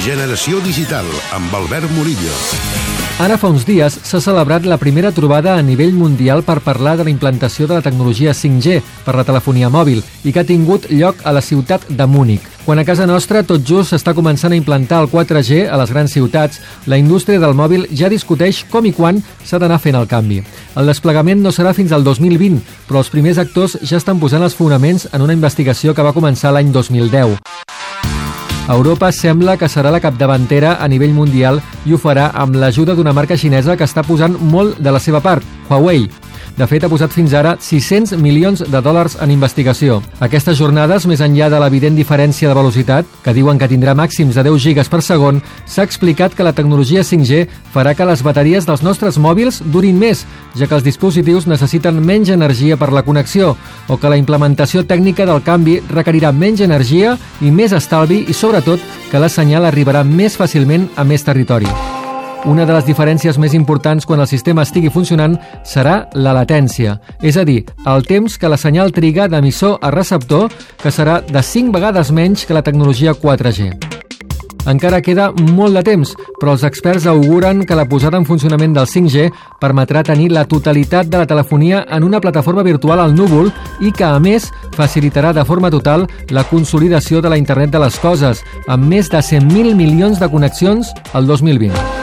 Generació Digital, amb Albert Murillo. Ara fa uns dies s'ha celebrat la primera trobada a nivell mundial per parlar de la implantació de la tecnologia 5G per la telefonia mòbil i que ha tingut lloc a la ciutat de Múnich. Quan a casa nostra tot just s'està començant a implantar el 4G a les grans ciutats, la indústria del mòbil ja discuteix com i quan s'ha d'anar fent el canvi. El desplegament no serà fins al 2020, però els primers actors ja estan posant els fonaments en una investigació que va començar l'any 2010. Europa sembla que serà la capdavantera a nivell mundial i ho farà amb l'ajuda d'una marca xinesa que està posant molt de la seva part, Huawei. De fet, ha posat fins ara 600 milions de dòlars en investigació. Aquestes jornades, més enllà de l'evident diferència de velocitat, que diuen que tindrà màxims de 10 gigas per segon, s'ha explicat que la tecnologia 5G farà que les bateries dels nostres mòbils durin més, ja que els dispositius necessiten menys energia per la connexió, o que la implementació tècnica del canvi requerirà menys energia i més estalvi i, sobretot, que la senyal arribarà més fàcilment a més territori. Una de les diferències més importants quan el sistema estigui funcionant serà la latència, és a dir, el temps que la senyal triga d'emissor a receptor, que serà de 5 vegades menys que la tecnologia 4G. Encara queda molt de temps, però els experts auguren que la posada en funcionament del 5G permetrà tenir la totalitat de la telefonia en una plataforma virtual al núvol i que, a més, facilitarà de forma total la consolidació de la internet de les coses, amb més de 100.000 milions de connexions al 2020.